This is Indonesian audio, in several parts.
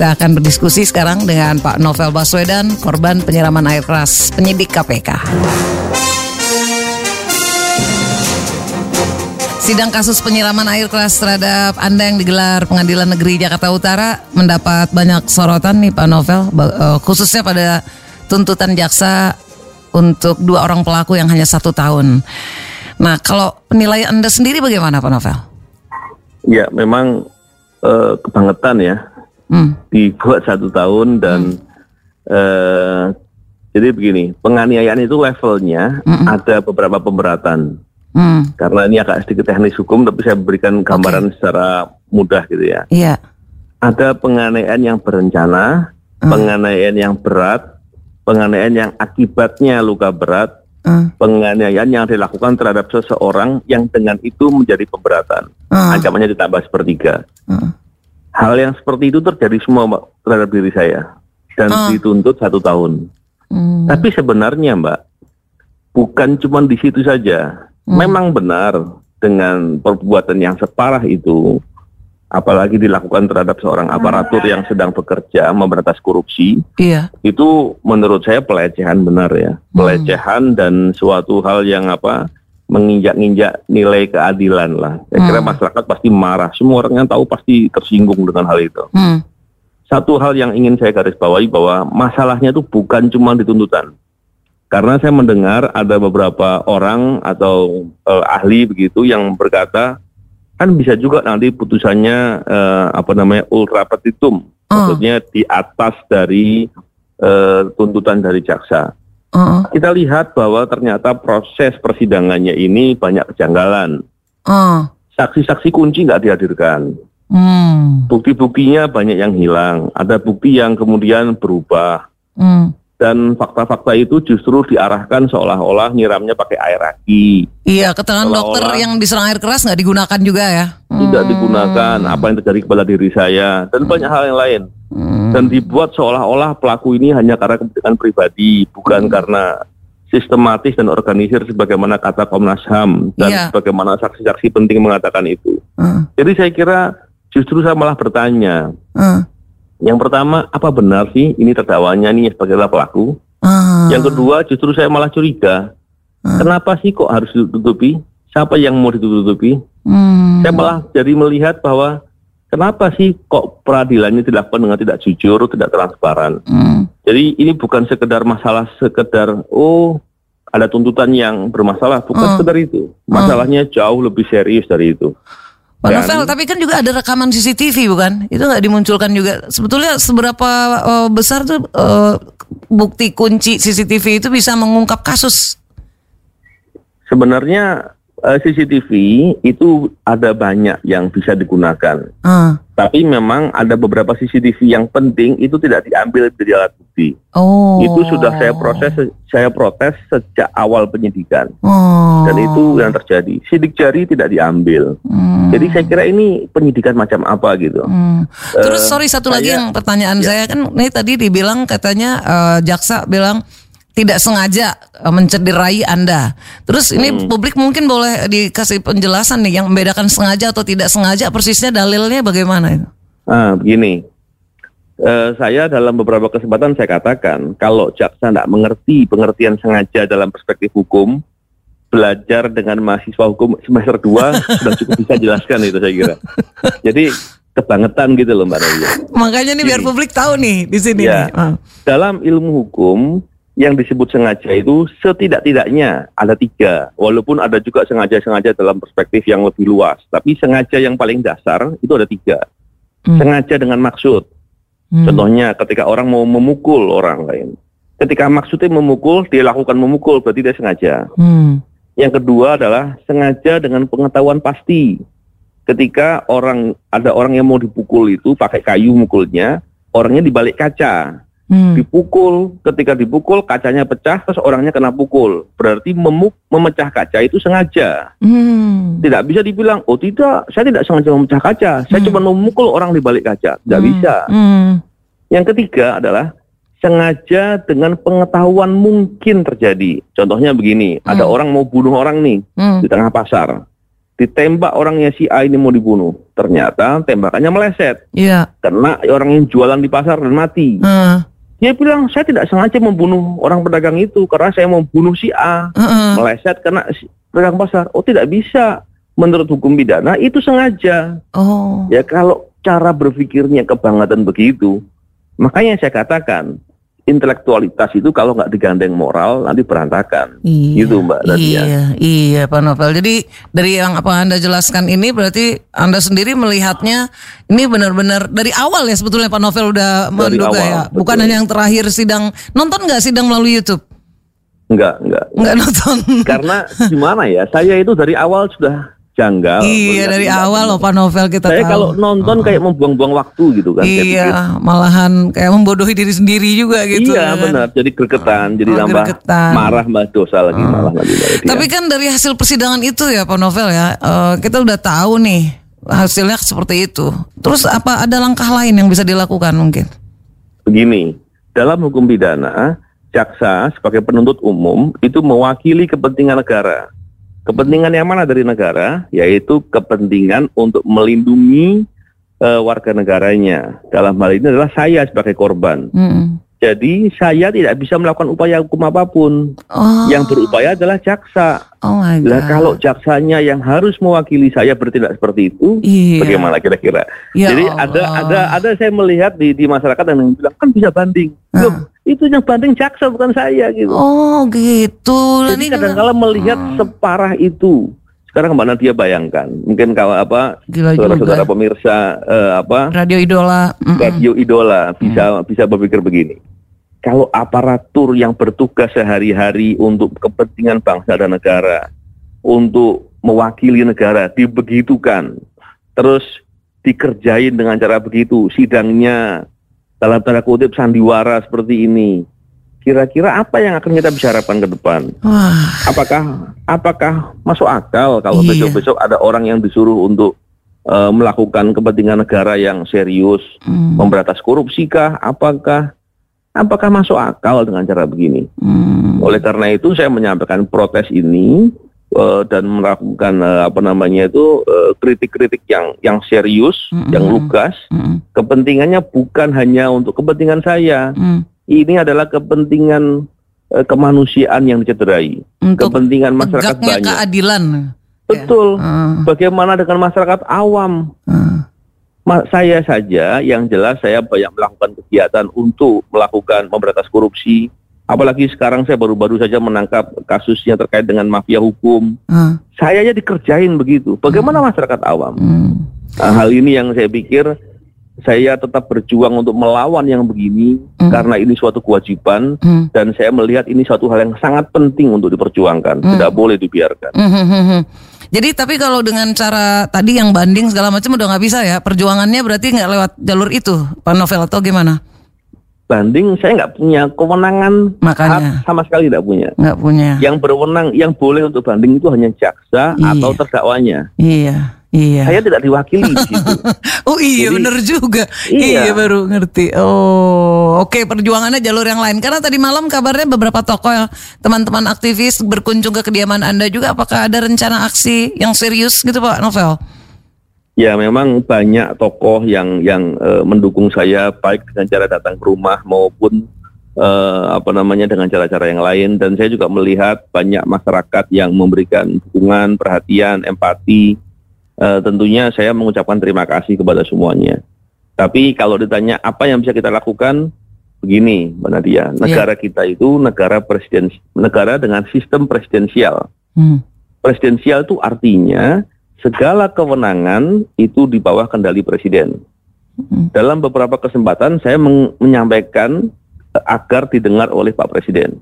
Kita akan berdiskusi sekarang dengan Pak Novel Baswedan, korban penyiraman air keras penyidik KPK. Sidang kasus penyiraman air keras terhadap Anda yang digelar Pengadilan Negeri Jakarta Utara mendapat banyak sorotan nih Pak Novel, eh, khususnya pada tuntutan jaksa untuk dua orang pelaku yang hanya satu tahun. Nah, kalau penilaian Anda sendiri bagaimana Pak Novel? Ya, memang uh, kebangetan ya. Hmm. Dibuat satu tahun dan hmm. uh, jadi begini, penganiayaan itu levelnya hmm. ada beberapa pemberatan. Hmm. Karena ini agak sedikit teknis hukum, tapi saya berikan gambaran okay. secara mudah gitu ya. Iya. Ada penganiayaan yang berencana, hmm. penganiayaan yang berat, penganiayaan yang akibatnya luka berat, uh. penganiayaan yang dilakukan terhadap seseorang yang dengan itu menjadi pemberatan, uh. ancamannya ditambah sepertiga. Uh. Hal yang seperti itu terjadi semua mbak terhadap diri saya dan uh. dituntut satu tahun. Hmm. Tapi sebenarnya mbak bukan cuma di situ saja. Hmm. Memang benar dengan perbuatan yang separah itu apalagi dilakukan terhadap seorang aparatur yang sedang bekerja memberantas korupsi, iya. itu menurut saya pelecehan benar ya, hmm. pelecehan dan suatu hal yang apa menginjak-injak nilai keadilan lah. Saya kira hmm. masyarakat pasti marah, semua orang yang tahu pasti tersinggung dengan hal itu. Hmm. Satu hal yang ingin saya garis bawahi bahwa masalahnya itu bukan cuma di tuntutan. Karena saya mendengar ada beberapa orang atau uh, ahli begitu yang berkata kan bisa juga nanti putusannya uh, apa namanya ultra petitum, uh. maksudnya di atas dari uh, tuntutan dari jaksa. Uh. Kita lihat bahwa ternyata proses persidangannya ini banyak kejanggalan. Uh. Saksi-saksi kunci nggak dihadirkan. Hmm. Bukti-buktinya banyak yang hilang. Ada bukti yang kemudian berubah. Hmm dan fakta-fakta itu justru diarahkan seolah-olah nyiramnya pakai air aki. Iya, keterangan dokter yang diserang air keras nggak digunakan juga ya? Tidak hmm. digunakan, apa yang terjadi kepada diri saya dan hmm. banyak hal yang lain. Hmm. Dan dibuat seolah-olah pelaku ini hanya karena kepentingan pribadi, bukan hmm. karena sistematis dan organisir sebagaimana kata Komnas HAM dan yeah. sebagaimana saksi-saksi penting mengatakan itu. Hmm. Jadi saya kira justru saya malah bertanya. Hmm yang pertama, apa benar sih ini terdakwanya nih sebagai pelaku? Uh. Yang kedua, justru saya malah curiga. Uh. Kenapa sih kok harus ditutupi? Siapa yang mau ditutupi? Hmm. Saya malah jadi melihat bahwa kenapa sih kok peradilannya dilakukan dengan tidak jujur, tidak transparan. Hmm. Jadi ini bukan sekedar masalah sekedar oh ada tuntutan yang bermasalah, bukan uh. sekedar itu. Masalahnya uh. jauh lebih serius dari itu. Pak Novel, tapi kan juga ada rekaman CCTV bukan? Itu nggak dimunculkan juga. Sebetulnya seberapa uh, besar tuh uh, bukti kunci CCTV itu bisa mengungkap kasus? Sebenarnya CCTV itu ada banyak yang bisa digunakan. Uh. Tapi memang ada beberapa CCTV yang penting itu tidak diambil dari alat bukti. Oh. Itu sudah saya proses, saya protes sejak awal penyidikan. Oh. Dan itu yang terjadi. Sidik jari tidak diambil. Hmm. Jadi saya kira ini penyidikan macam apa gitu. Hmm. Terus uh, sorry satu saya, lagi yang pertanyaan ya. saya kan ini tadi dibilang katanya uh, jaksa bilang tidak sengaja eh, mencederai Anda. Terus ini hmm. publik mungkin boleh dikasih penjelasan nih yang membedakan sengaja atau tidak sengaja persisnya dalilnya bagaimana itu? Ah, begini. Uh, saya dalam beberapa kesempatan saya katakan kalau jaksa tidak mengerti pengertian sengaja dalam perspektif hukum, belajar dengan mahasiswa hukum semester 2 sudah cukup bisa jelaskan itu saya kira. Jadi kebangetan gitu loh Mbak Raya. Makanya nih biar publik tahu nih di sini. Ya, nih. Ah. Dalam ilmu hukum yang disebut sengaja itu setidak-tidaknya ada tiga. Walaupun ada juga sengaja-sengaja dalam perspektif yang lebih luas. Tapi sengaja yang paling dasar itu ada tiga. Hmm. Sengaja dengan maksud. Hmm. Contohnya ketika orang mau memukul orang lain. Ketika maksudnya memukul, dia lakukan memukul, berarti dia sengaja. Hmm. Yang kedua adalah sengaja dengan pengetahuan pasti. Ketika orang ada orang yang mau dipukul itu pakai kayu mukulnya, orangnya dibalik kaca hmm. dipukul ketika dipukul kacanya pecah terus orangnya kena pukul berarti memuk memecah kaca itu sengaja hmm. tidak bisa dibilang oh tidak saya tidak sengaja memecah kaca saya hmm. cuma memukul orang di balik kaca tidak hmm. bisa hmm. yang ketiga adalah sengaja dengan pengetahuan mungkin terjadi contohnya begini hmm. ada orang mau bunuh orang nih hmm. di tengah pasar ditembak orangnya si A ini mau dibunuh. Ternyata tembakannya meleset. Iya. Karena orang yang jualan di pasar dan mati. Heeh. Dia bilang saya tidak sengaja membunuh orang pedagang itu karena saya mau bunuh si A. Heeh. Meleset karena si pedagang pasar. Oh tidak bisa. Menurut hukum pidana itu sengaja. Oh. Ya kalau cara berpikirnya kebangetan begitu, makanya saya katakan intelektualitas itu kalau nggak digandeng moral nanti berantakan. Iya, Gitu Mbak Nadia. Iya, iya Pak Novel. Jadi dari yang apa Anda jelaskan ini berarti Anda sendiri melihatnya ini benar-benar dari awal ya sebetulnya Pak Novel udah Dari menduga awal, ya. Bukan betul. hanya yang terakhir sidang. Nonton nggak sidang melalui YouTube? Enggak, enggak. Nggak nonton. Karena gimana ya, saya itu dari awal sudah janggal. iya dari awal loh Pak Novel kita Saya tahu. kalau nonton kayak membuang-buang waktu gitu kan. Iya, malahan kayak membodohi diri sendiri juga gitu. iya kan. benar, jadi gregetan, jadi Oh, nambah gregetan. marah, mbak dosa lagi malah lagi Mbak. Tapi kan dari hasil persidangan itu ya Pak Novel ya, eh, kita udah tahu nih hasilnya seperti itu. Terus apa ada langkah lain yang bisa dilakukan mungkin? begini, dalam hukum pidana, jaksa sebagai penuntut umum itu mewakili kepentingan negara. Kepentingan yang mana dari negara? Yaitu kepentingan untuk melindungi eh, warga negaranya. Dalam hal ini adalah saya sebagai korban. Mm-mm. Jadi saya tidak bisa melakukan upaya hukum apa pun. Oh, Yang berupaya adalah jaksa. oh my God. Lah kalau jaksanya yang harus mewakili saya bertindak seperti itu, Iya. bagaimana kira-kira? Ya Jadi Allah. ada ada ada saya melihat di di masyarakat yang bilang kan bisa banding. Ah. Loh, itu yang banding jaksa bukan saya gitu. Oh gitu. Jadi ini kadang-kala melihat separah itu. Sekarang Mbak Nadia bayangkan, mungkin kalau apa saudara-saudara pemirsa eh, apa Radio Idola. Mm-mm. radio idola bisa Hmm. bisa berpikir begini. Kalau aparatur yang bertugas sehari-hari untuk kepentingan bangsa dan negara, untuk mewakili negara dibegitukan, terus dikerjain dengan cara begitu, sidangnya dalam tanda kutip sandiwara seperti ini. Kira-kira apa yang akan kita bisa harapkan ke depan? Wah. Apakah apakah masuk akal kalau Iya. besok-besok ada orang yang disuruh untuk eh, melakukan kepentingan negara yang serius, Mm, memberantas korupsi kah? Apakah apakah masuk akal dengan cara begini? mm. Oleh karena itu saya menyampaikan protes ini eh, dan melakukan eh, apa namanya itu eh, kritik-kritik yang yang serius, Mm-mm. yang lugas. Mm-mm. Kepentingannya bukan hanya untuk kepentingan saya. Mm. Ini adalah kepentingan eh, kemanusiaan yang dicederai. Untuk Kepentingan masyarakat banyak. keadilan. Betul. Ah, Bagaimana dengan masyarakat awam? ah. Ma- saya saja yang jelas saya banyak melakukan kegiatan untuk melakukan memberantas korupsi. Apalagi sekarang saya baru-baru saja menangkap kasusnya terkait dengan mafia hukum. Ah, Saya aja dikerjain begitu. Bagaimana masyarakat awam? mm. Nah, hal ini yang saya pikir saya tetap berjuang untuk melawan yang begini Hmm. karena ini suatu kewajiban Mm. dan saya melihat ini suatu hal yang sangat penting untuk diperjuangkan. Hmm. Tidak boleh dibiarkan. Hmm, hmm, hmm, hmm. Jadi tapi kalau dengan cara tadi yang banding segala macam udah nggak bisa ya perjuangannya berarti nggak lewat jalur itu Pak Novel atau gimana? Banding saya nggak punya kewenangan Makanya. sama sekali tidak punya. Nggak punya. Yang berwenang, yang boleh untuk banding itu hanya jaksa Iya. atau terdakwanya. Iya, iya. Saya tidak diwakili di situ. Oh iya Jadi- bener juga. Iya. Iya. baru ngerti. Oh oke perjuangannya jalur yang lain. Karena tadi malam kabarnya beberapa tokoh teman-teman aktivis berkunjung ke kediaman anda juga. Apakah ada rencana aksi yang serius gitu Pak Novel? Ya memang banyak tokoh yang yang eh, mendukung saya baik dengan cara datang ke rumah maupun eh, apa namanya dengan cara-cara yang lain dan saya juga melihat banyak masyarakat yang memberikan dukungan, perhatian, empati. Eh, tentunya saya mengucapkan terima kasih kepada semuanya. Tapi kalau ditanya apa yang bisa kita lakukan, begini, Mbak Nadia, negara kita itu negara presiden, negara dengan sistem presidensial Hmm. presidensial itu artinya segala kewenangan itu di bawah kendali presiden. Hmm. Dalam beberapa kesempatan saya menyampaikan eh, agar didengar oleh Pak Presiden.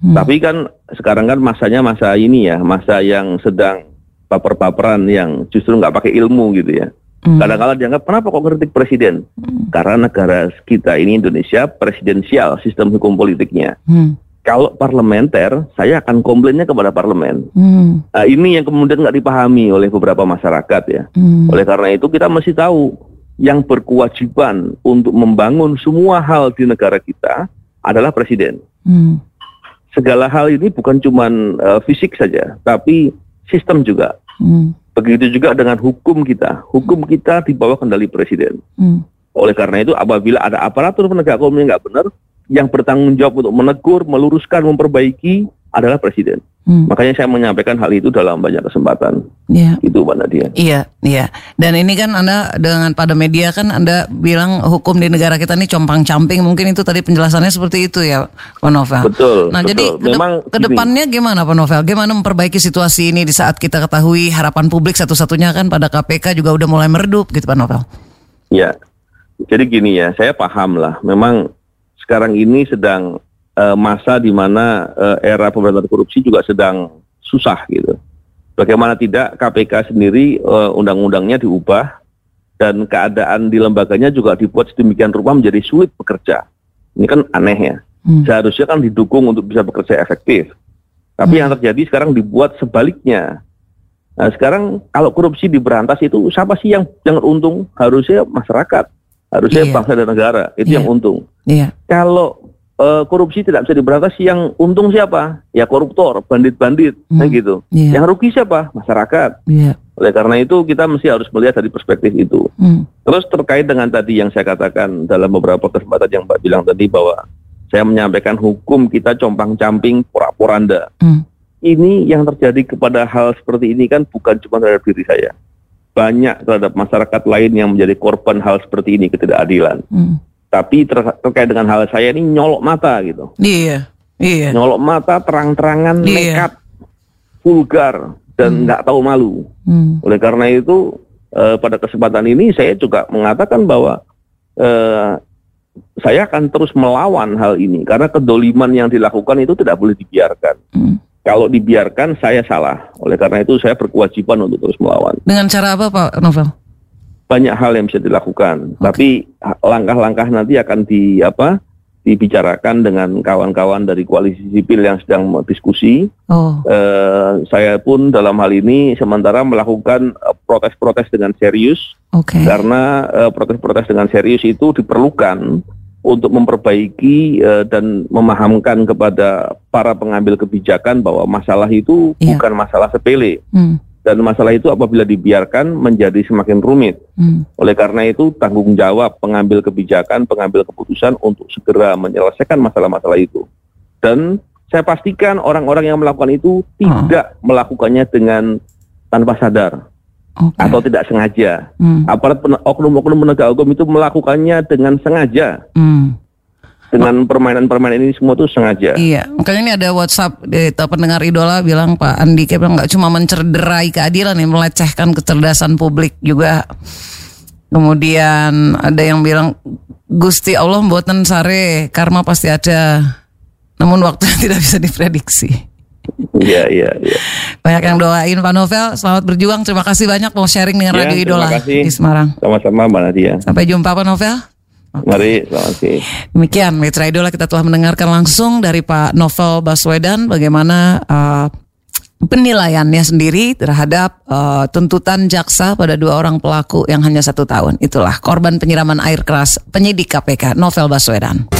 Hmm. Tapi kan sekarang kan masanya masa ini ya, masa yang sedang baper-baperan yang justru nggak pakai ilmu gitu ya. Hmm. Kadang-kadang dianggap kenapa kok kritik presiden? Karena negara kita ini Indonesia presidensial sistem hukum politiknya. Hmm. Kalau parlementer, saya akan komplainnya kepada parlemen. Hmm. Nah, ini yang kemudian nggak dipahami oleh beberapa masyarakat ya. Hmm. Oleh karena itu kita mesti tahu yang berkewajiban untuk membangun semua hal di negara kita adalah presiden. Hmm. Segala hal ini bukan cuma fisik saja, tapi sistem juga. Hmm. Begitu juga dengan hukum kita. Hukum kita di bawah kendali presiden. Hmm. Oleh karena itu apabila ada aparatur penegak hukum yang nggak benar, yang bertanggung jawab untuk menegur, meluruskan, memperbaiki adalah presiden. Hmm. Makanya saya menyampaikan hal itu dalam banyak kesempatan. Iya. Itu Mbak Nadia. Iya, iya. Dan ini kan Anda dengan pada media kan Anda bilang hukum di negara kita ini compang-camping. Mungkin itu tadi penjelasannya seperti itu ya, Pak Novel. Betul, Nah, betul. jadi Memang ke depannya gimana Pak Novel? Gimana memperbaiki situasi ini di saat kita ketahui harapan publik satu-satunya kan pada KPK juga udah mulai meredup gitu Pak Novel. Ya, jadi gini ya, saya paham lah. Memang sekarang ini sedang eh, masa di mana eh, era pemberantasan korupsi juga sedang susah gitu. Bagaimana tidak KPK sendiri eh, undang-undangnya diubah dan keadaan di lembaganya juga dibuat sedemikian rupa menjadi sulit bekerja. Ini kan aneh ya. Hmm. Seharusnya kan didukung untuk bisa bekerja efektif. Tapi yang terjadi sekarang dibuat sebaliknya. Nah, sekarang kalau korupsi diberantas itu siapa sih yang yang untung? Harusnya masyarakat, harusnya Iya. bangsa dan negara itu Iya. yang untung. Iya. Kalau eh, korupsi tidak bisa diberantas, yang untung siapa? Ya koruptor, bandit-bandit, Hmm. kan gitu. Iya. Yang rugi siapa? Masyarakat. Iya. Oleh karena itu kita mesti harus melihat dari perspektif itu. Hmm. Terus terkait dengan tadi yang saya katakan dalam beberapa kesempatan yang Mbak bilang tadi bahwa saya menyampaikan hukum kita compang-camping pura-poranda. Hmm. Ini yang terjadi kepada hal seperti ini kan bukan cuma terhadap diri saya. Banyak terhadap masyarakat lain yang menjadi korban hal seperti ini ketidakadilan. Hmm. Tapi ter- terkait dengan hal saya ini nyolok mata gitu. Iya. Iya. Nyolok mata terang-terangan Iya. nekat, vulgar dan nggak tahu malu. Hmm. Oleh karena itu eh, pada kesempatan ini saya juga mengatakan bahwa eh, saya akan terus melawan hal ini karena kedoliman yang dilakukan itu tidak boleh dibiarkan. Hmm. Kalau dibiarkan saya salah. Oleh karena itu saya berkewajiban untuk terus melawan. Dengan cara apa Pak Novel? Banyak hal yang bisa dilakukan, tapi ha- langkah-langkah nanti akan di apa? dibicarakan dengan kawan-kawan dari koalisi sipil yang sedang diskusi. Oh. Eh, saya pun dalam hal ini sementara melakukan eh, protes-protes dengan serius Oke. karena eh, protes-protes dengan serius itu diperlukan untuk memperbaiki eh, dan memahamkan kepada para pengambil kebijakan bahwa masalah itu Iya. bukan masalah sepele Hmm. Dan masalah itu apabila dibiarkan menjadi semakin rumit. Hmm. Oleh karena itu tanggung jawab pengambil kebijakan, pengambil keputusan untuk segera menyelesaikan masalah-masalah itu. Dan saya pastikan orang-orang yang melakukan itu tidak melakukannya dengan tanpa sadar Oke. atau tidak sengaja. Hmm. Aparat oknum-oknum penegak hukum itu melakukannya dengan sengaja. Hmm. Dengan permainan-permainan ini semua itu sengaja. Iya, makanya ini ada WhatsApp dari pendengar idola bilang Pak Andika bilang nggak cuma mencederai keadilan nih, melecehkan kecerdasan publik juga. Kemudian ada yang bilang Gusti Allah buatan sare, karma pasti ada. Namun waktu tidak bisa diprediksi. Iya, iya, iya. Banyak yang doain Pak Novel, selamat berjuang. Terima kasih banyak mau sharing dengan Ya, Radio Idola kasih. di Semarang. Sama-sama Mbak Nadia. Sampai jumpa Pak Novel. Mari, selamat siang. Demikian Mitra Idola kita telah mendengarkan langsung dari Pak Novel Baswedan bagaimana uh, penilaiannya sendiri terhadap uh, tuntutan jaksa pada dua orang pelaku yang hanya satu tahun. Itulah korban penyiraman air keras penyidik KPK Novel Baswedan.